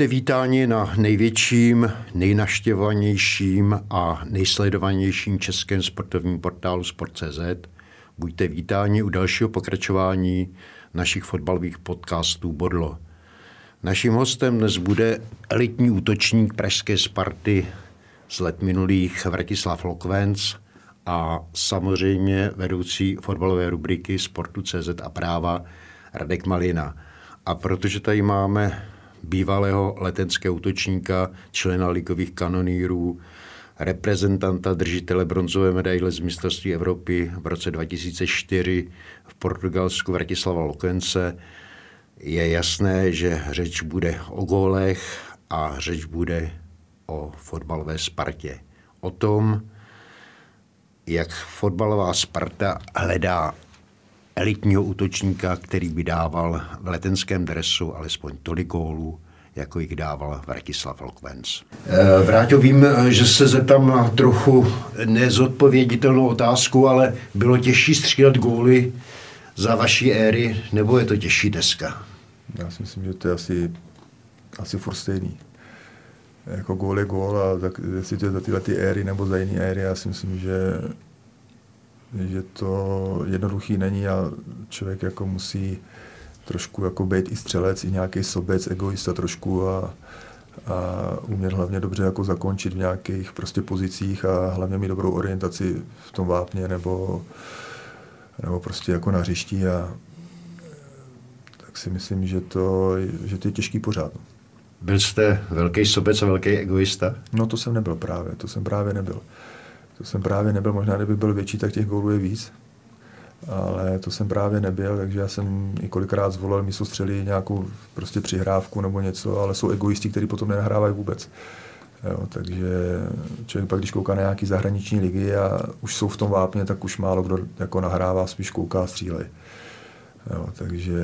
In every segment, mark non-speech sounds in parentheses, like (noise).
Buďte vítáni na největším, nejnaštěvovanějším a nejsledovanějším českém sportovním portálu Sport.cz. Buďte vítáni u dalšího pokračování našich fotbalových podcastů Bodlo. Naším hostem dnes bude elitní útočník pražské Sparty z let minulých Vratislav Lokvenc a samozřejmě vedoucí fotbalové rubriky Sportu CZ a práva Radek Malina. A protože tady máme bývalého letenského útočníka, člena ligových kanonýrů, reprezentanta držitele bronzové medaile z mistrovství Evropy v roce 2004 v Portugalsku Vratislava Lokence, je jasné, že řeč bude o gólech a řeč bude o fotbalové Spartě. O tom, jak fotbalová Sparta hledá elitního útočníka, který by dával v letenském dresu alespoň tolik gólů, jako jich dával Vratislav Lokvenc. Eh, Vráťo, vím, že se zeptám na trochu nezodpověditelnou otázku, ale bylo těžší střílet góly za vaší éry, nebo je to těžší dneska? Já si myslím, že to je asi, asi furt stejný. Jako gól je gól a tak, jestli to je za tyhle ty éry nebo za jiné éry, já si myslím, že že to jednoduchý není a člověk jako musí trošku jako být i střelec, i nějaký sobec, egoista trošku a, a umět hlavně dobře jako zakončit v nějakých prostě pozicích a hlavně mít dobrou orientaci v tom vápně nebo, nebo prostě jako na hřišti a tak si myslím, že to, že to je těžký pořád. Byl jste velký sobec a velký egoista? No to jsem nebyl právě, to jsem právě nebyl. To jsem právě nebyl, možná kdyby byl větší, tak těch gólů je víc. Ale to jsem právě nebyl, takže já jsem i kolikrát zvolil místo střely nějakou prostě přihrávku nebo něco, ale jsou egoisti, kteří potom nenahrávají vůbec. Jo, takže člověk pak, když kouká na nějaký zahraniční ligy a už jsou v tom vápně, tak už málo kdo jako nahrává, spíš kouká a střílej. Jo, takže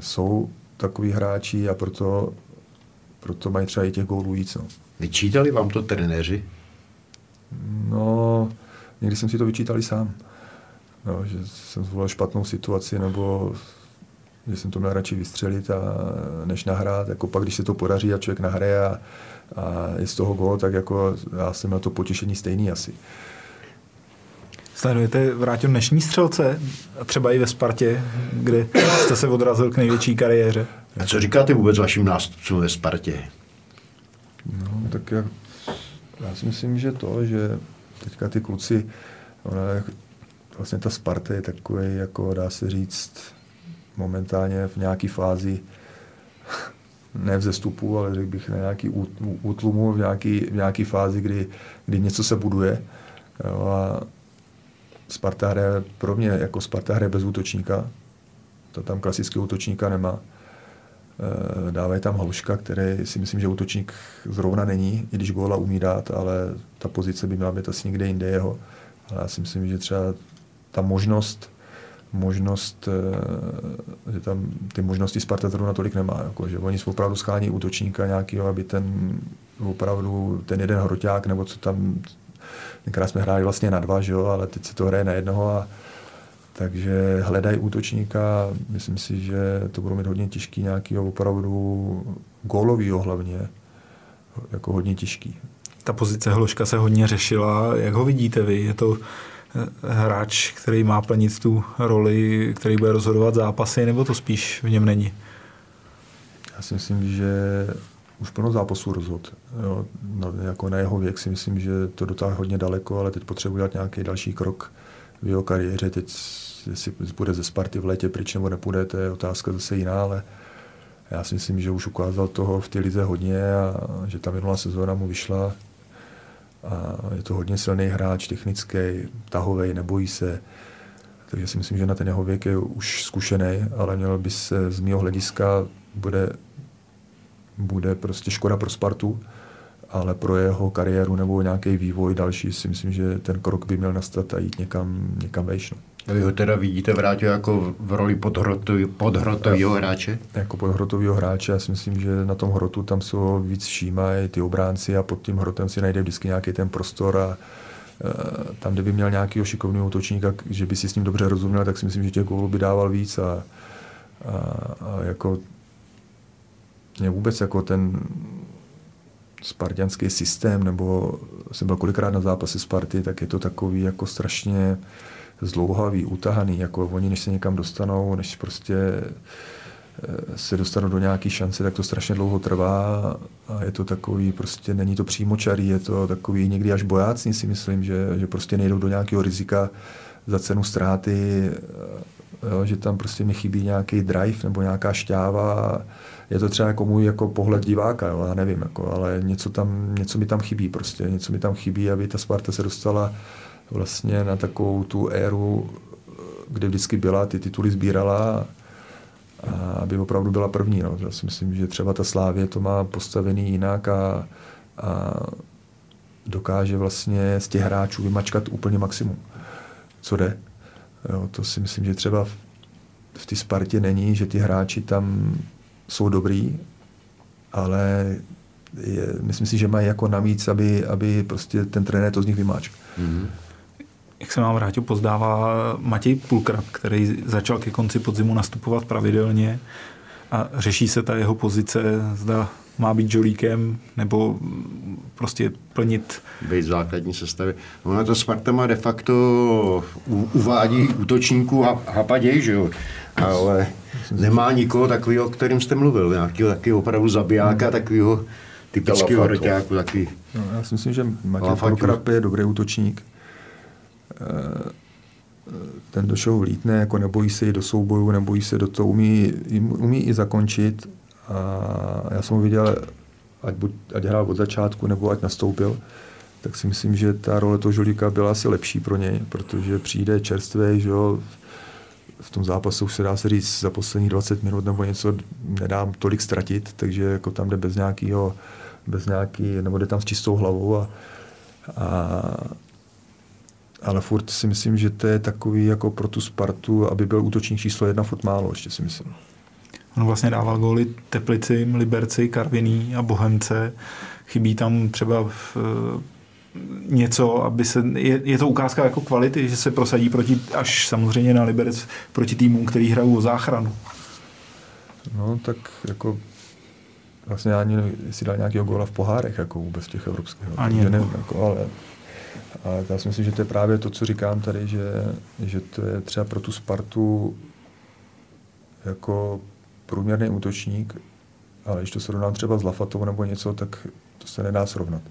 jsou takový hráči a proto, proto mají třeba i těch gólů víc. No. Vyčítali vám to trenéři? No, někdy jsem si to vyčítal i sám. No, že jsem zvolil špatnou situaci, nebo že jsem to měl radši vystřelit, a, než nahrát. Jako pak, když se to podaří a člověk nahraje a, a je z toho gol, tak jako já jsem na to potěšení stejný asi. Sledujete vrátil dnešní střelce, a třeba i ve Spartě, kde jste se odrazil k největší kariéře? A co říkáte vůbec vašim nástupcům ve Spartě? No, tak já já si myslím, že to, že teďka ty kluci, ona, vlastně ta Sparta je takový, jako dá se říct, momentálně v nějaké fázi ne v zestupu, ale řekl bych na nějaký útlumu, v nějaké v nějaký fázi, kdy, kdy něco se buduje. Jo, a Sparta hraje pro mě jako Sparta hraje bez útočníka. To tam klasického útočníka nemá. Eh, dávají tam Hlouška, který si myslím, že útočník zrovna není, i když góla umí dát, ale ta pozice by měla být asi někde jinde jeho. Ale já si myslím, že třeba ta možnost, možnost, eh, že tam ty možnosti Sparta zrovna tolik nemá. Jako, že oni jsou opravdu schání útočníka nějakého, aby ten opravdu ten jeden hroťák, nebo co tam, tenkrát jsme hráli vlastně na dva, že jo, ale teď se to hraje na jednoho a takže hledají útočníka, myslím si, že to budou mít hodně těžký, nějaký opravdu gólovýho hlavně, jako hodně těžký. Ta pozice Hloška se hodně řešila. Jak ho vidíte vy? Je to eh, hráč, který má plnit tu roli, který bude rozhodovat zápasy, nebo to spíš v něm není? Já si myslím, že už plno zápasů rozhod. Jo, no, jako na jeho věk si myslím, že to dotáhne hodně daleko, ale teď potřebuje dělat nějaký další krok v jeho kariéře. Teď jestli bude ze Sparty v létě pryč nebo nepůjde, to je otázka zase jiná, ale já si myslím, že už ukázal toho v té lize hodně a že ta minulá sezóna mu vyšla a je to hodně silný hráč, technický, tahový, nebojí se. Takže si myslím, že na ten jeho věk je už zkušený, ale měl by se z mého hlediska bude, bude prostě škoda pro Spartu, ale pro jeho kariéru nebo nějaký vývoj další si myslím, že ten krok by měl nastat a jít někam, někam vejš. No. Vy ho teda vidíte vrátit jako v roli podhrotového hráče? Jako podhrotového hráče, já si myslím, že na tom hrotu tam jsou víc všímají ty obránci a pod tím hrotem si najde vždycky nějaký ten prostor a e, tam, kdyby měl nějakého šikovného útočníka, že by si s ním dobře rozuměl, tak si myslím, že těch gólů by dával víc a, a, a jako mě vůbec jako ten spartianský systém, nebo jsem byl kolikrát na zápasy Sparty, tak je to takový jako strašně zdlouhavý, utahaný, jako oni než se někam dostanou, než prostě eh, se dostanou do nějaké šance, tak to strašně dlouho trvá a je to takový, prostě není to přímočarý, je to takový někdy až bojácný si myslím, že, že prostě nejdou do nějakého rizika za cenu ztráty, jo, že tam prostě mi chybí nějaký drive nebo nějaká šťáva je to třeba jako můj jako pohled diváka, jo, já nevím, jako, ale něco, tam, něco mi tam chybí prostě, něco mi tam chybí, aby ta Sparta se dostala vlastně na takovou tu éru, kde vždycky byla, ty tituly sbírala a aby opravdu byla první. No. Já si myslím, že třeba ta Slávě to má postavený jinak a, a dokáže vlastně z těch hráčů vymačkat úplně maximum, co jde. Jo, to si myslím, že třeba v, v té Spartě není, že ty hráči tam jsou dobrý, ale je, myslím si, že mají jako navíc, aby, aby prostě ten trenér to z nich vymáčk. Mm-hmm. Jak se nám vrátil, pozdává Matěj Pulkrat, který začal ke konci podzimu nastupovat pravidelně a řeší se ta jeho pozice, zda má být žolíkem nebo prostě plnit... Být v základní sestavě. Ona to Sparta má de facto uvádí útočníků a hapaděj, že jo? Ale nemá nikoho takového, o kterým jste mluvil, nějakého takového opravdu zabijáka, hmm. takového typického hroťáku. Takový. No, já si myslím, že Matěj Prokrap je dobrý útočník. Eh, ten do show lítne, jako nebojí se jít do souboju, nebojí se do toho, umí, umí i zakončit. A já jsem ho viděl, ať, buď, ať hrál od začátku, nebo ať nastoupil, tak si myslím, že ta role toho Žolíka byla asi lepší pro něj, protože přijde čerstvý, že jo, v tom zápasu už se dá se říct za posledních 20 minut nebo něco nedám tolik ztratit, takže jako tam jde bez nějakého, bez nějaký, nebo jde tam s čistou hlavou a, a ale furt si myslím, že to je takový jako pro tu Spartu, aby byl útočník číslo jedna, furt málo, ještě si myslím. On vlastně dával góly Teplicím, Liberci, Karviný a Bohemce. Chybí tam třeba v, něco, aby se, je, je to ukázka jako kvality, že se prosadí proti, až samozřejmě na Liberec, proti týmům, který hrajou o záchranu. No, tak jako vlastně ani nevím, jestli dal nějakého góla v pohárech, jako vůbec těch evropských. Ani nevím, jako, ale, ale já si myslím, že to je právě to, co říkám tady, že, že to je třeba pro tu Spartu jako průměrný útočník, ale když to srovnám třeba s Lafatou nebo něco, tak to se nedá srovnat.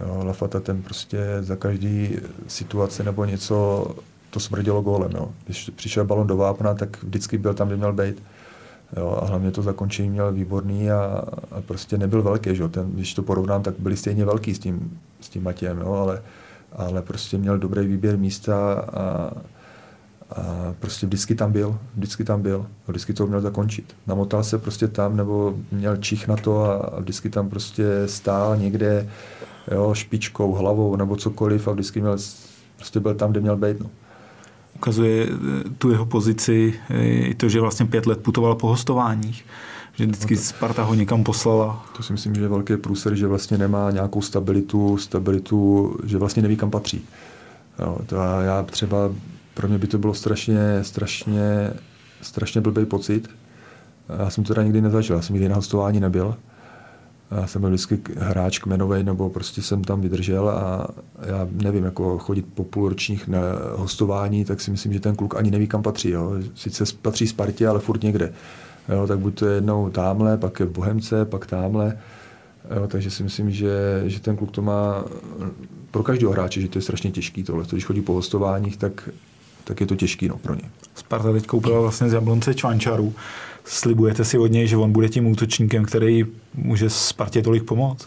Jo, Lafata ten prostě za každý situace nebo něco to smrdilo gólem. Jo. Když přišel balon do vápna, tak vždycky byl tam, kde měl být. Jo, a hlavně to zakončení měl výborný a, a prostě nebyl velký. Že? Ten, když to porovnám, tak byli stejně velký s tím, s tím Matějem, jo, ale, ale prostě měl dobrý výběr místa a, a prostě vždycky tam byl, vždycky tam byl, vždycky to měl zakončit. Namotal se prostě tam, nebo měl čich na to a, vždycky tam prostě stál někde, jo, špičkou, hlavou nebo cokoliv a vždycky měl, prostě byl tam, kde měl být. No. Ukazuje eh, tu jeho pozici eh, i to, že vlastně pět let putoval po hostováních, že vždycky no Sparta ho někam poslala. To si myslím, že je velký průser, že vlastně nemá nějakou stabilitu, stabilitu, že vlastně neví, kam patří. Jo, to já třeba, pro mě by to bylo strašně, strašně, strašně blbý pocit. Já jsem to teda nikdy nezažil, já jsem nikdy na hostování nebyl já jsem byl vždycky hráč kmenový, nebo prostě jsem tam vydržel a já nevím, jako chodit po půlročních na hostování, tak si myslím, že ten kluk ani neví, kam patří. Jo. Sice patří Spartě, ale furt někde. Jo, tak buď to je jednou tamhle, pak je v Bohemce, pak tamhle. Jo, takže si myslím, že, že ten kluk to má pro každého hráče, že to je strašně těžký tohle. Když chodí po hostováních, tak, tak je to těžký no, pro ně. Sparta teď koupila vlastně z Jablonce Čvančaru slibujete si od něj, že on bude tím útočníkem, který může Spartě tolik pomoct?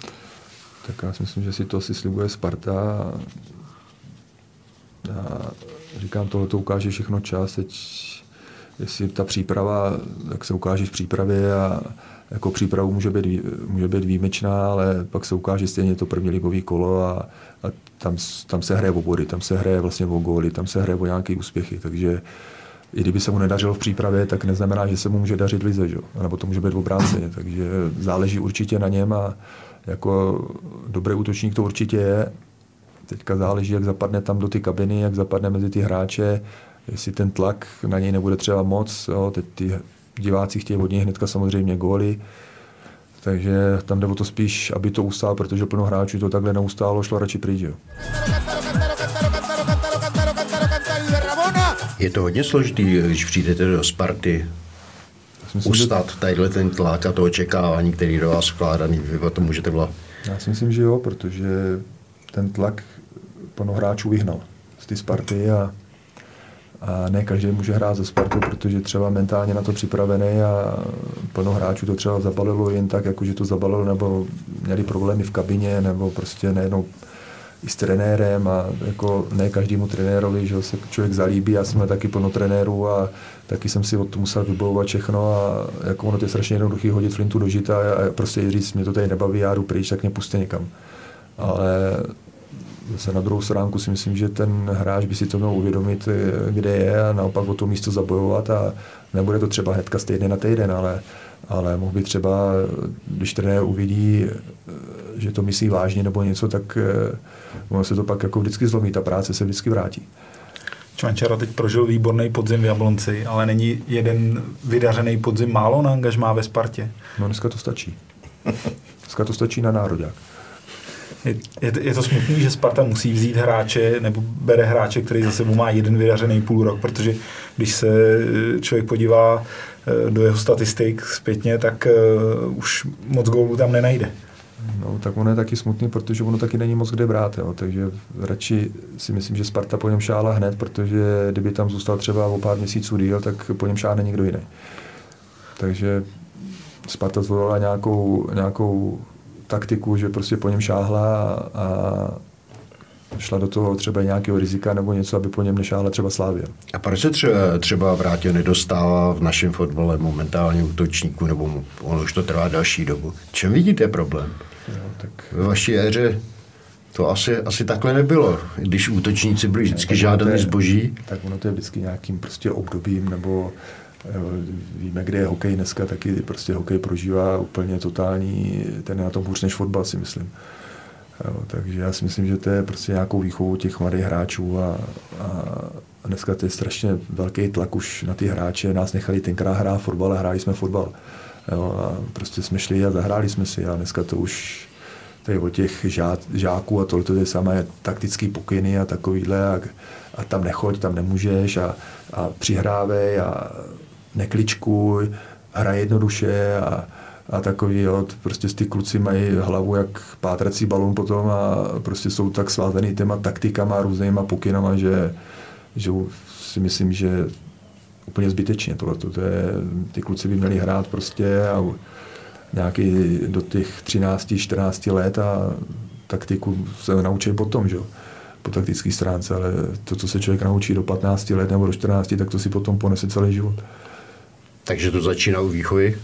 Tak já si myslím, že si to asi slibuje Sparta. Já říkám, tohle to ukáže všechno čas, teď jestli ta příprava, tak se ukáže v přípravě a jako přípravu může být, může být výjimečná, ale pak se ukáže stejně to první ligový kolo a, a tam, tam se hraje o body, tam se hraje vlastně o góly, tam se hraje o nějaké úspěchy, takže i kdyby se mu nedařilo v přípravě, tak neznamená, že se mu může dařit lize, že? nebo to může být v obráceně. (clears throat) Takže záleží určitě na něm a jako dobrý útočník to určitě je. Teďka záleží, jak zapadne tam do ty kabiny, jak zapadne mezi ty hráče, jestli ten tlak na něj nebude třeba moc. Jo. Teď ty diváci chtějí od něj hnedka samozřejmě góly. takže tam jde o to spíš, aby to ustál, protože plno hráčů to takhle neustálo, šlo radši pryč. Jo. Je to hodně složitý, když přijdete do Sparty, myslím, ustat že... tadyhle ten tlak a to očekávání, který do vás vkládaný, vy o tom můžete volat. Já si myslím, že jo, protože ten tlak plno hráčů vyhnal z té Sparty a, a ne každý může hrát ze Spartu, protože třeba mentálně na to připravený a plno hráčů to třeba zabalilo jen tak, jako že to zabalilo, nebo měli problémy v kabině, nebo prostě najednou i s trenérem a jako ne každému trenérovi, že se člověk zalíbí, já jsem měl taky plno trenérů a taky jsem si od toho musel vybojovat všechno a jako ono to je strašně jednoduchý hodit flintu do žita a, a prostě říct, mě to tady nebaví, já jdu pryč, tak mě puste někam. Ale zase na druhou stránku si myslím, že ten hráč by si to měl uvědomit, kde je a naopak o to místo zabojovat a nebude to třeba hnedka z týdne na týden, ale, ale mohl by třeba, když trenér uvidí, že to myslí vážně nebo něco, tak ono se to pak jako vždycky zlomí, ta práce se vždycky vrátí. Čvančara teď prožil výborný podzim v Jablonci, ale není jeden vydařený podzim málo na angažmá ve Spartě? No dneska to stačí. Dneska to stačí na národák. Je, je, to smutný, že Sparta musí vzít hráče, nebo bere hráče, který za sebou má jeden vydařený půl rok, protože když se eh, člověk podívá eh, do jeho statistik zpětně, tak uh, už moc gólů tam nenajde. No, tak ono je taky smutný, protože ono taky není moc kde brát, jo. takže radši si myslím, že Sparta po něm šála hned, protože kdyby tam zůstal třeba o pár měsíců díl, tak po něm šáhne někdo jiný. Takže Sparta zvolila nějakou, nějakou taktiku, že prostě po něm šáhla a, šla do toho třeba nějakého rizika nebo něco, aby po něm nešáhla třeba Slávě. A proč se třeba, třeba Vrátil nedostává v našem fotbale momentálně útočníku, nebo on už to trvá další dobu? Čem vidíte problém? Jo, tak... Ve vaší éře to asi, asi takhle nebylo, když útočníci byli vždycky žádaní zboží. Tak ono to je vždycky nějakým prostě obdobím, nebo víme, kde je hokej dneska, taky prostě hokej prožívá úplně totální, ten je na tom hůř než fotbal, si myslím. Jo, takže já si myslím, že to je prostě nějakou výchovu těch mladých hráčů a, a dneska to je strašně velký tlak už na ty hráče. Nás nechali tenkrát hrát fotbal a hráli jsme fotbal. Jo, a prostě jsme šli a zahráli jsme si a dneska to už to je o těch žá, žáků a tohle to je samé taktický pokyny a takovýhle a, a tam nechoď, tam nemůžeš a, a přihrávej a nekličkuj, hraj jednoduše a, a takový, jo, prostě ty kluci mají hlavu jak pátrací balon potom a prostě jsou tak svázaný těma taktikama, různýma pokynama, že, že si myslím, že úplně zbytečně tohle. To je, ty kluci by měli hrát prostě a nějaký do těch 13, 14 let a taktiku se naučí potom, že po taktické stránce, ale to, co se člověk naučí do 15 let nebo do 14, tak to si potom ponese celý život. Takže to začíná u výchovy?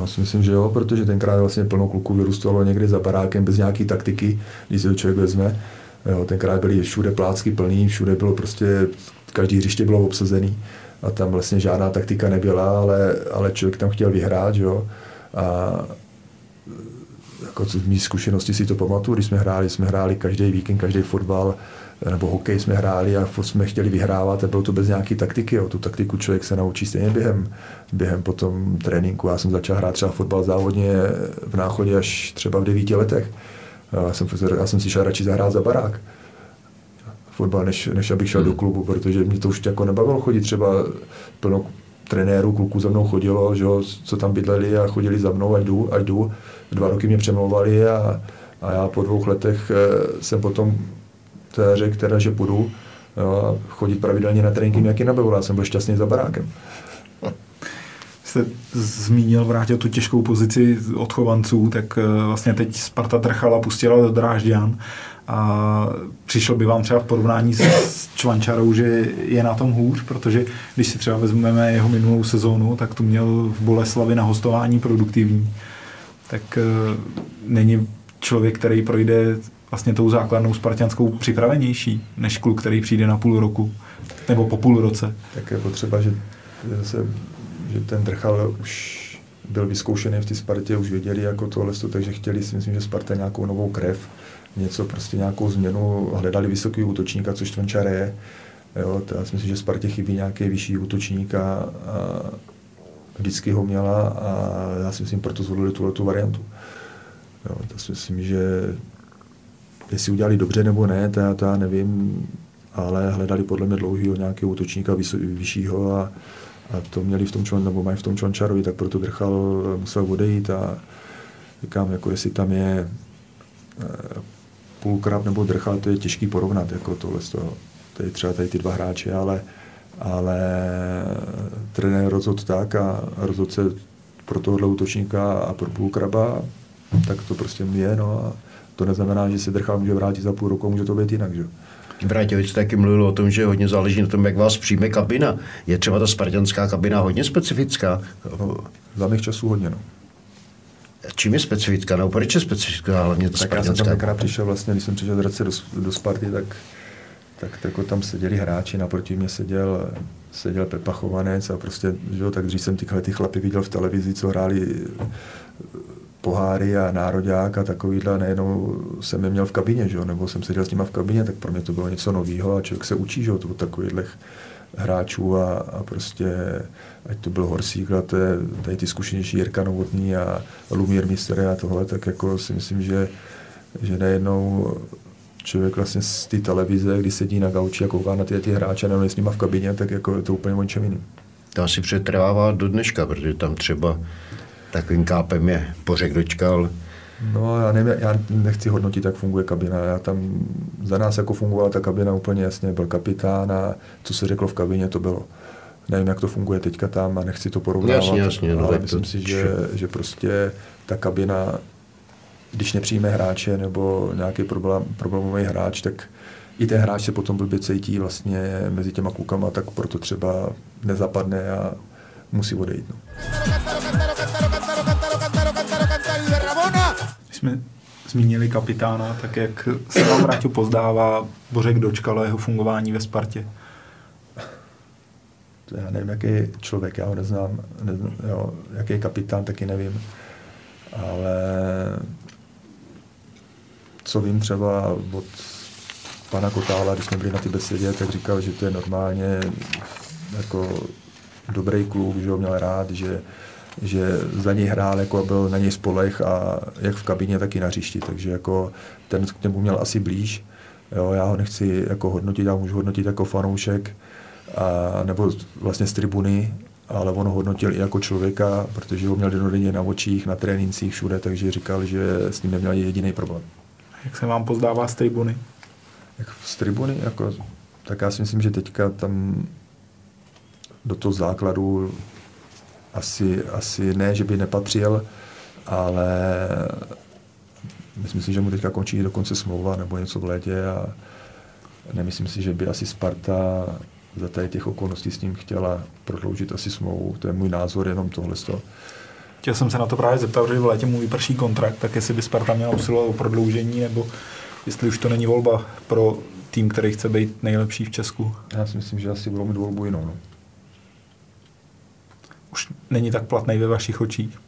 Já si myslím, že jo, protože tenkrát vlastně plno kluků vyrůstalo někdy za barákem bez nějaký taktiky, když se to člověk vezme. Jo, tenkrát byly všude plácky plný, všude bylo prostě, každý hřiště bylo obsazený a tam vlastně žádná taktika nebyla, ale, ale člověk tam chtěl vyhrát, jo. A jako z mý zkušenosti si to pamatuju, když jsme hráli, jsme hráli každý víkend, každý fotbal, nebo hokej jsme hráli a jsme chtěli vyhrávat a bylo to bez nějaké taktiky. Jo. Tu taktiku člověk se naučí stejně během, během potom tréninku. Já jsem začal hrát třeba fotbal závodně v náchodě až třeba v devíti letech. Já jsem, já jsem si šel radši zahrát za barák fotbal, než, než abych šel hmm. do klubu, protože mě to už jako nebavilo chodit třeba plno trenérů, kluků za mnou chodilo, že jo, co tam bydleli a chodili za mnou, ať jdu, ať jdu. Dva roky mě přemlouvali a, a já po dvou letech eh, jsem potom řekl, teda, že půjdu jo, chodit pravidelně na tréninky mě jaký nebylo. Já jsem byl šťastný za barákem. Jste zmínil, vrátil tu těžkou pozici odchovanců, tak eh, vlastně teď Sparta trchala, pustila do Drážďan a přišel by vám třeba v porovnání s Čvančarou, že je na tom hůř, protože když si třeba vezmeme jeho minulou sezónu, tak tu měl v Boleslavi na hostování produktivní. Tak uh, není člověk, který projde vlastně tou základnou spartianskou připravenější, než kluk, který přijde na půl roku, nebo po půl roce. Tak je potřeba, že, se, že ten Drchal už byl vyzkoušený v té Spartě, už věděli jako tohle, takže chtěli si myslím, že Sparta nějakou novou krev, něco, prostě nějakou změnu, hledali vysoký útočníka, což Tvenčar je. Jo, to já si myslím, že Spartě chybí nějaký vyšší útočník a, a vždycky ho měla a já si myslím, proto zvolili tuhle tu variantu. Jo, to si myslím, že jestli udělali dobře nebo ne, to já, to já nevím, ale hledali podle mě dlouhýho nějakého útočníka vyššího a, a to měli v tom člen, nebo mají v tom Čončarovi, tak proto Drchal musel odejít a říkám, jako jestli tam je eh, půlkrab nebo Drchal, to je těžký porovnat, jako tohle z toho, tady třeba tady ty dva hráče, ale, ale trenér rozhodl tak a rozhodl se pro tohle útočníka a pro půlkraba, tak to prostě je, no a to neznamená, že se Drchal může vrátit za půl roku, může to být jinak, že Vrátějovič taky mluvil o tom, že hodně záleží na tom, jak vás přijme kabina. Je třeba ta spartanská kabina hodně specifická? No, za mých časů hodně, no. Čím je specifická? No, proč je specifická hlavně ta tak já jsem tam tenkrát přišel vlastně, když jsem přišel z Hradce do, do Sparty, tak, tak, tak jako tam seděli hráči, naproti mě seděl, seděl Pepa Chovanec a prostě, že jo, tak dřív jsem tyhle ty chlapy viděl v televizi, co hráli poháry a nároďák a takovýhle, nejenom jsem je měl v kabině, že? nebo jsem seděl s nima v kabině, tak pro mě to bylo něco nového a člověk se učí, že? to takovýchhle hráčů a, a prostě, ať to byl Horsík, a to je tady ty zkušenější Jirka Novotný a Lumír Mister a tohle, tak jako si myslím, že, že nejednou člověk vlastně z té televize, kdy sedí na gauči a kouká na ty, ty hráče, nebo s nima v kabině, tak jako je to úplně o čem jiným. To asi přetrvává do dneška, protože tam třeba takovým kápem je pořek dočkal. No, já, nevím, já nechci hodnotit, jak funguje kabina. Já tam, za nás jako fungovala ta kabina úplně jasně, byl kapitán a co se řeklo v kabině, to bylo. Nevím, jak to funguje teďka tam a nechci to porovnávat, jasně, jasně, ale no, myslím to, si, že, že prostě ta kabina, když nepřijme hráče nebo nějaký problém, problémový hráč, tak i ten hráč se potom blbě cítí vlastně mezi těma klukama, tak proto třeba nezapadne a musí odejít. No. Jsme zmínili kapitána, tak jak se vám Ráťo pozdává Bořek dočkal jeho fungování ve Spartě? Já nevím, jaký je člověk, já ho neznám, neznám jo, jaký je kapitán, taky nevím. Ale co vím třeba od pana Kotála, když jsme byli na ty besedě, tak říkal, že to je normálně jako dobrý kluk, že ho měl rád, že že za něj hrál, jako byl na něj spolech a jak v kabině, tak i na hřišti, takže jako ten k němu měl asi blíž. Jo, já ho nechci jako hodnotit, já můžu hodnotit jako fanoušek, a, nebo vlastně z tribuny, ale on ho hodnotil i jako člověka, protože ho měl denodenně na očích, na trénincích, všude, takže říkal, že s ním neměl jediný problém. Jak se vám pozdává z tribuny? Jak z tribuny? Jako, tak já si myslím, že teďka tam do toho základu asi, asi ne, že by nepatřil, ale myslím si, že mu teďka končí dokonce smlouva nebo něco v létě a nemyslím si, že by asi Sparta za tady těch okolností s ním chtěla prodloužit asi smlouvu. To je můj názor, jenom tohle. Chtěl jsem se na to právě zeptat, že v létě mu vyprší kontrakt, tak jestli by Sparta měla usilovat o prodloužení, nebo jestli už to není volba pro tým, který chce být nejlepší v Česku. Já si myslím, že asi budou mít volbu jinou. No už není tak platný ve vašich očích?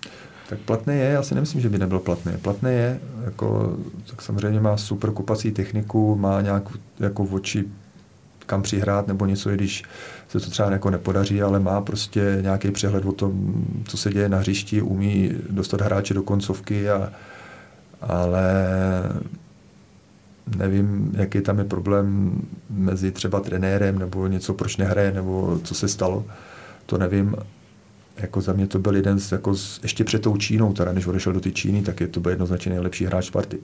Tak platný je, já si nemyslím, že by nebyl platný. Platný je, jako, tak samozřejmě má super kupací techniku, má nějak jako oči kam přihrát nebo něco, i když se to třeba jako nepodaří, ale má prostě nějaký přehled o tom, co se děje na hřišti, umí dostat hráče do koncovky, a, ale nevím, jaký tam je problém mezi třeba trenérem nebo něco, proč nehraje, nebo co se stalo, to nevím, jako za mě to byl jeden z, jako z, ještě před tou Čínou, teda než odešel do té Číny, tak je to byl jednoznačně nejlepší hráč Sparty.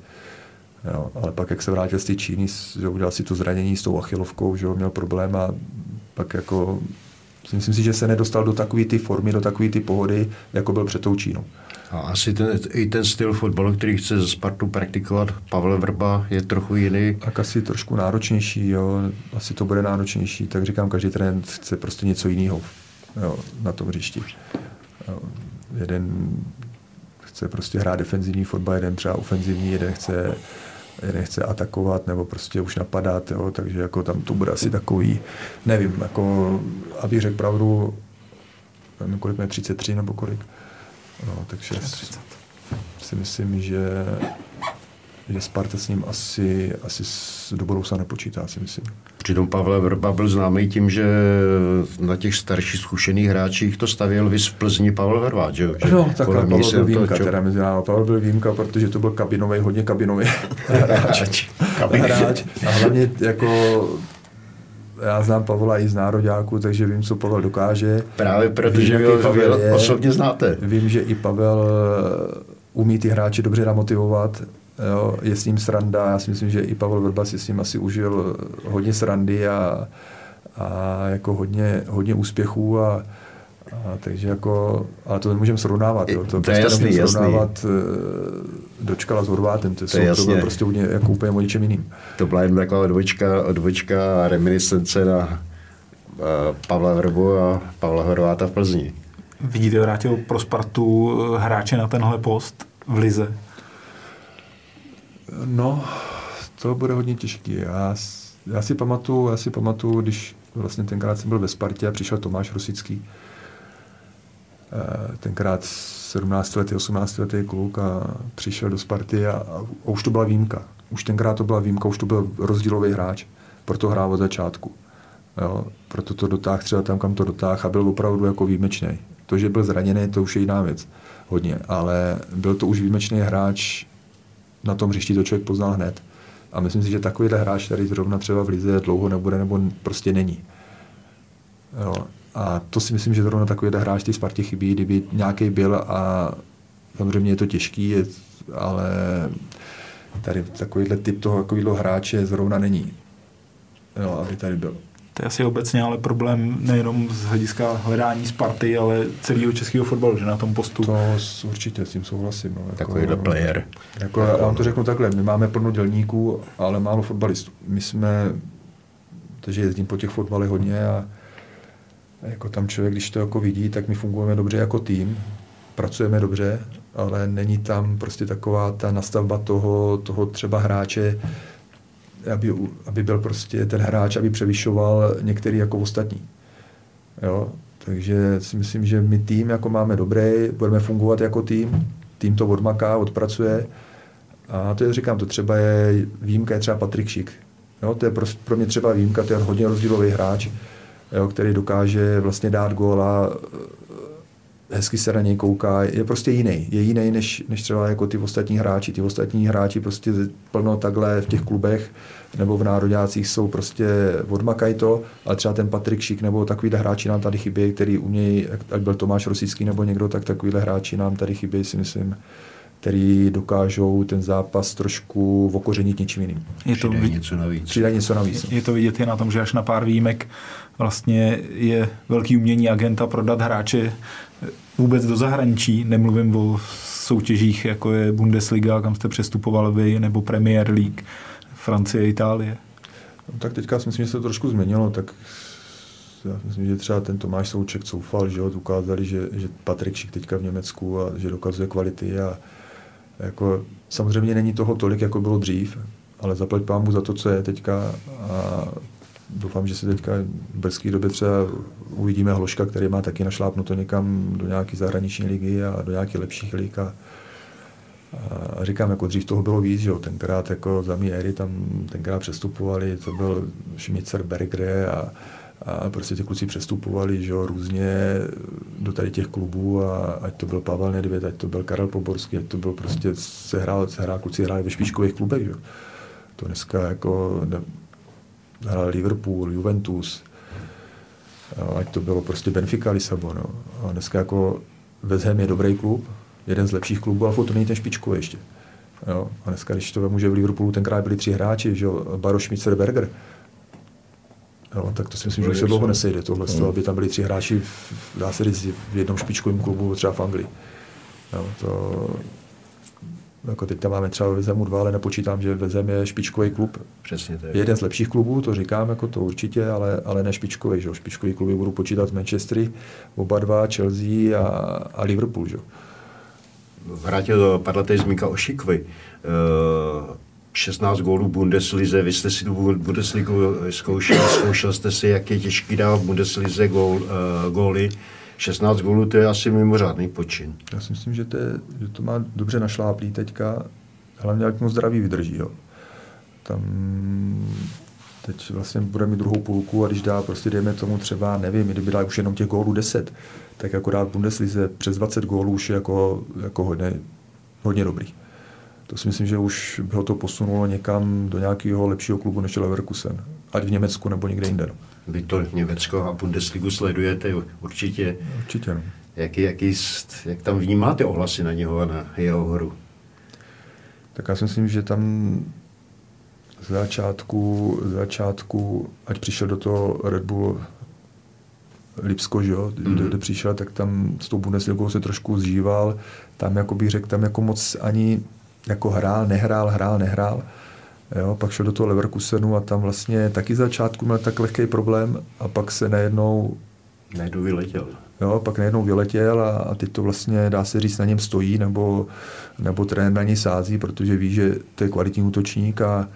Jo, ale pak, jak se vrátil z té Číny, že udělal si to zranění s tou achilovkou, že měl problém a pak jako myslím si, že se nedostal do takové ty formy, do takové ty pohody, jako byl před tou Čínou. A asi ten, i ten styl fotbalu, který chce ze Spartu praktikovat Pavel Vrba, je trochu jiný. Tak asi trošku náročnější, jo. Asi to bude náročnější. Tak říkám, každý trend chce prostě něco jiného jo, na tom hřišti. Jo, jeden chce prostě hrát defenzivní fotbal, jeden třeba ofenzivní, jeden chce, jeden chce atakovat nebo prostě už napadat, jo, takže jako tam to bude asi takový, nevím, jako, abych řekl pravdu, nevím, kolik mě 33 nebo kolik, no, takže 30. si myslím, že že Sparta s ním asi, asi do budoucna nepočítá, si myslím. Přitom Pavel Vrba byl známý tím, že na těch starších zkušených hráčích to stavěl vys v Plzni Pavel Vrba, že, že No, tak Pavel byl výjimka, to, teda mezi námi. Pavel byl výjimka, protože to byl kabinový, hodně kabinový hráč. hráč. A hlavně jako já znám Pavla i z nároďáku, takže vím, co Pavel dokáže. Právě protože Pavel je, osobně znáte. Vím, že i Pavel umí ty hráče dobře namotivovat, jo, je s ním sranda, já si myslím, že i Pavel Vrba si s ním asi užil hodně srandy a, a jako hodně, hodně úspěchů a, a takže jako, ale to nemůžeme srovnávat, jo. to, to prostě jasný, nemůžeme srovnávat eh, dočkala s Horvátem, to, to, jsou, to bylo prostě úplně, jako úplně o něčem jiným. To byla jen taková odvočka, odvočka a reminiscence na uh, Pavla Vrbu a Pavla Horváta v Plzni. Vidíte, vrátil pro Spartu eh, hráče na tenhle post v Lize? No, to bude hodně těžký. Já, já si pamatuju, já si pamatuju, když vlastně tenkrát jsem byl ve Spartě a přišel Tomáš Rosický. Eh, tenkrát 17 letý, 18 letý kluk a přišel do Sparty a, a, už to byla výjimka. Už tenkrát to byla výjimka, už to byl rozdílový hráč. Proto hrál od začátku. Jo, proto to dotáhl třeba tam, kam to dotáhl a byl opravdu jako výjimečný. To, že byl zraněný, to už je jiná věc. Hodně. Ale byl to už výjimečný hráč na tom hřišti, to člověk poznal hned. A myslím si, že takovýhle hráč, který zrovna třeba v Lize dlouho nebude, nebo prostě není. Jo. A to si myslím, že zrovna takovýhle hráč té Spartě chybí, kdyby nějaký byl a samozřejmě je to těžký, je, ale tady takovýhle typ toho takovýhle hráče zrovna není, jo, aby tady byl. To je asi obecně ale problém nejenom z hlediska hledání Sparty, ale celého českého fotbalu, že na tom postu. To určitě s tím souhlasím. No, jako, Takovýhle player. Jako, já vám to řeknu takhle, my máme plno dělníků, ale málo fotbalistů. My jsme, takže jezdím po těch fotbalech hodně a jako tam člověk, když to jako vidí, tak my fungujeme dobře jako tým, pracujeme dobře, ale není tam prostě taková ta nastavba toho, toho třeba hráče, aby, aby byl prostě ten hráč, aby převyšoval některý jako ostatní. Jo? Takže si myslím, že my tým jako máme dobrý, budeme fungovat jako tým, tým to odmaká, odpracuje. A to je, říkám, to třeba je výjimka, je třeba Patrik Šik. Jo? To je pro, pro mě třeba výjimka, to je hodně rozdílový hráč jo, který dokáže vlastně dát góla, hezky se na něj kouká, je prostě jiný. Je jiný než, než třeba jako ty ostatní hráči. Ty ostatní hráči prostě plno takhle v těch klubech nebo v nároďácích jsou prostě odmakaj to, ale třeba ten Patrik Šik nebo takovýhle hráči nám tady chybí, který umějí, ať byl Tomáš Rosický nebo někdo, tak takovýhle hráči nám tady chybí, si myslím který dokážou ten zápas trošku okořenit něčím jiným. Je to Přidají něco navíc. Přidají něco navíc. Je to vidět i na tom, že až na pár výjimek vlastně je velký umění agenta prodat hráče vůbec do zahraničí. Nemluvím o soutěžích, jako je Bundesliga, kam jste přestupoval vy, nebo Premier League, Francie, Itálie. No, tak teďka si myslím, že se to trošku změnilo, tak já myslím, že třeba ten Tomáš Souček coufal, že jo, ukázali, že, že Patrik Šik teďka v Německu a že dokazuje kvality a jako, samozřejmě není toho tolik, jako bylo dřív, ale zaplať pámu za to, co je teďka a doufám, že se teďka v brzké době třeba uvidíme Hloška, který má taky našlápnuto někam do nějaké zahraniční ligy a do nějakých lepších lig a, a říkám, jako dřív toho bylo víc, že jo, tenkrát jako za mý éry tam tenkrát přestupovali, to byl Schmitzer, Bergre a, a prostě ty kluci přestupovali že jo, různě do tady těch klubů a ať to byl Pavel Nedvěd, ať to byl Karel Poborský, ať to byl prostě, se hrál, se hrál kluci hráli ve špičkových klubech, že jo. To dneska jako ne, hrál Liverpool, Juventus, ať to bylo prostě Benfica, Lisabon. No. A dneska jako West Ham je dobrý klub, jeden z lepších klubů, ale to není ten špičkový ještě. Jo. A dneska, když to vemu, že v Liverpoolu tenkrát byli tři hráči, že jo, Baro Schmitzer, Berger, jo, tak to si myslím, že už se dlouho nesejde tohle, hmm. aby tam byli tři hráči, dá se říct, v jednom špičkovém klubu, třeba v Anglii. Jo, to, jako teď tam máme třeba ve Zemu dva, ale nepočítám, že ve Zem je špičkový klub. Přesně tak. Jeden z lepších klubů, to říkám, jako to určitě, ale, ale ne špičkový. Že? Špičkový kluby budu počítat Manchestery, oba dva, Chelsea a, a Liverpool. Že? Vrátil, padla tady zmínka o Šikvi. Uh, 16 gólů Bundeslize, vy jste si tu Bundesligu zkoušel, zkoušel jste si, jak je těžký dát v Bundeslize gól, uh, góly. 16 gólů to je asi mimořádný počin. Já si myslím, že to, je, že to má dobře našláplý teďka. hlavně jak mu zdraví vydrží. Jo. Tam teď vlastně bude mít druhou půlku a když dá prostě dejme tomu třeba, nevím, kdyby dal už jenom těch gólů 10, tak jako dát Bundeslize přes 20 gólů už je jako, jako hodně, hodně dobrý. To si myslím, že už by ho to posunulo někam do nějakého lepšího klubu než Leverkusen. Ať v Německu nebo někde jinde. No. Vy to Německo a Bundesligu sledujete určitě. Určitě, no. Jak, jaký, jak tam vnímáte ohlasy na něho a na jeho hru? Tak já si myslím, že tam z začátku, z začátku, ať přišel do toho Red Bull Lipsko, že jo, mm. kde přišel, tak tam s tou Bundesligou se trošku zžíval. Tam, jako bych řekl, tam jako moc ani jako hrál, nehrál, hrál, nehrál. Jo, pak šel do toho Leverkusenu a tam vlastně taky z začátku měl tak lehký problém a pak se najednou... Najednou vyletěl. Jo, pak najednou vyletěl a, a teď to vlastně, dá se říct, na něm stojí nebo, nebo trenér na něj sází, protože ví, že to je kvalitní útočník a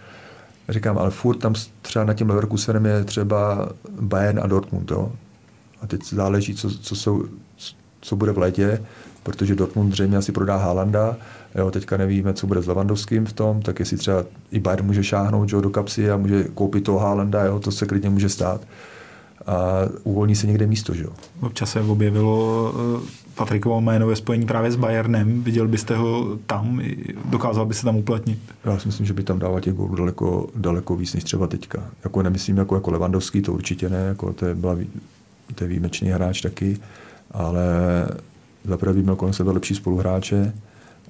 říkám, ale furt tam třeba na tím Leverkusenem je třeba Bayern a Dortmund, jo. A teď záleží, co, co, jsou, co bude v létě, protože Dortmund zřejmě asi prodá Haalanda, jo, teďka nevíme, co bude s Levandovským v tom, tak jestli třeba i Bayern může šáhnout jo, do kapsy a může koupit toho Haalanda, jo, to se klidně může stát a uvolní se někde místo. Že jo? Občas se objevilo eh, Patrikovo jméno ve spojení právě s Bayernem. Viděl byste ho tam? Dokázal by se tam uplatnit? Já si myslím, že by tam dával těch gólů daleko, daleko víc než třeba teďka. Jako nemyslím jako, jako Levandovský, to určitě ne, jako to je, byla, to je výjimečný hráč taky, ale zaprvé by měl kolem sebe lepší spoluhráče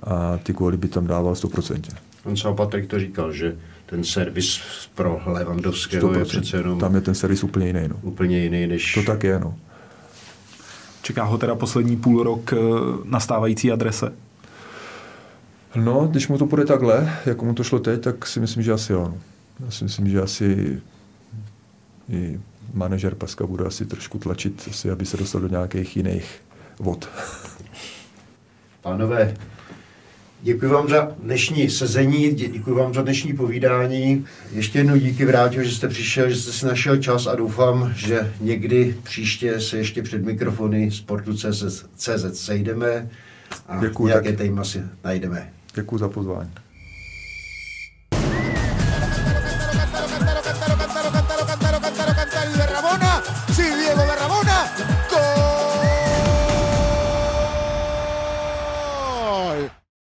a ty góly by tam dával 100%. On sám Patrik to říkal, že ten servis pro Levandovského 100%. je přece jenom... Tam je ten servis úplně jiný. No. Úplně jiný než... To tak je, no. Čeká ho teda poslední půl rok eh, na stávající adrese? No, když mu to půjde takhle, jako mu to šlo teď, tak si myslím, že asi on. Já si myslím, že asi i manažer Paska bude asi trošku tlačit, asi, aby se dostal do nějakých jiných vod. Pánové, Děkuji vám za dnešní sezení, děkuji vám za dnešní povídání. Ještě jednou díky vrátil, že jste přišel, že jste si našel čas a doufám, že někdy příště se ještě před mikrofony Sportu CZ sejdeme a děkuji, nějaké téma si najdeme. Děkuji za pozvání.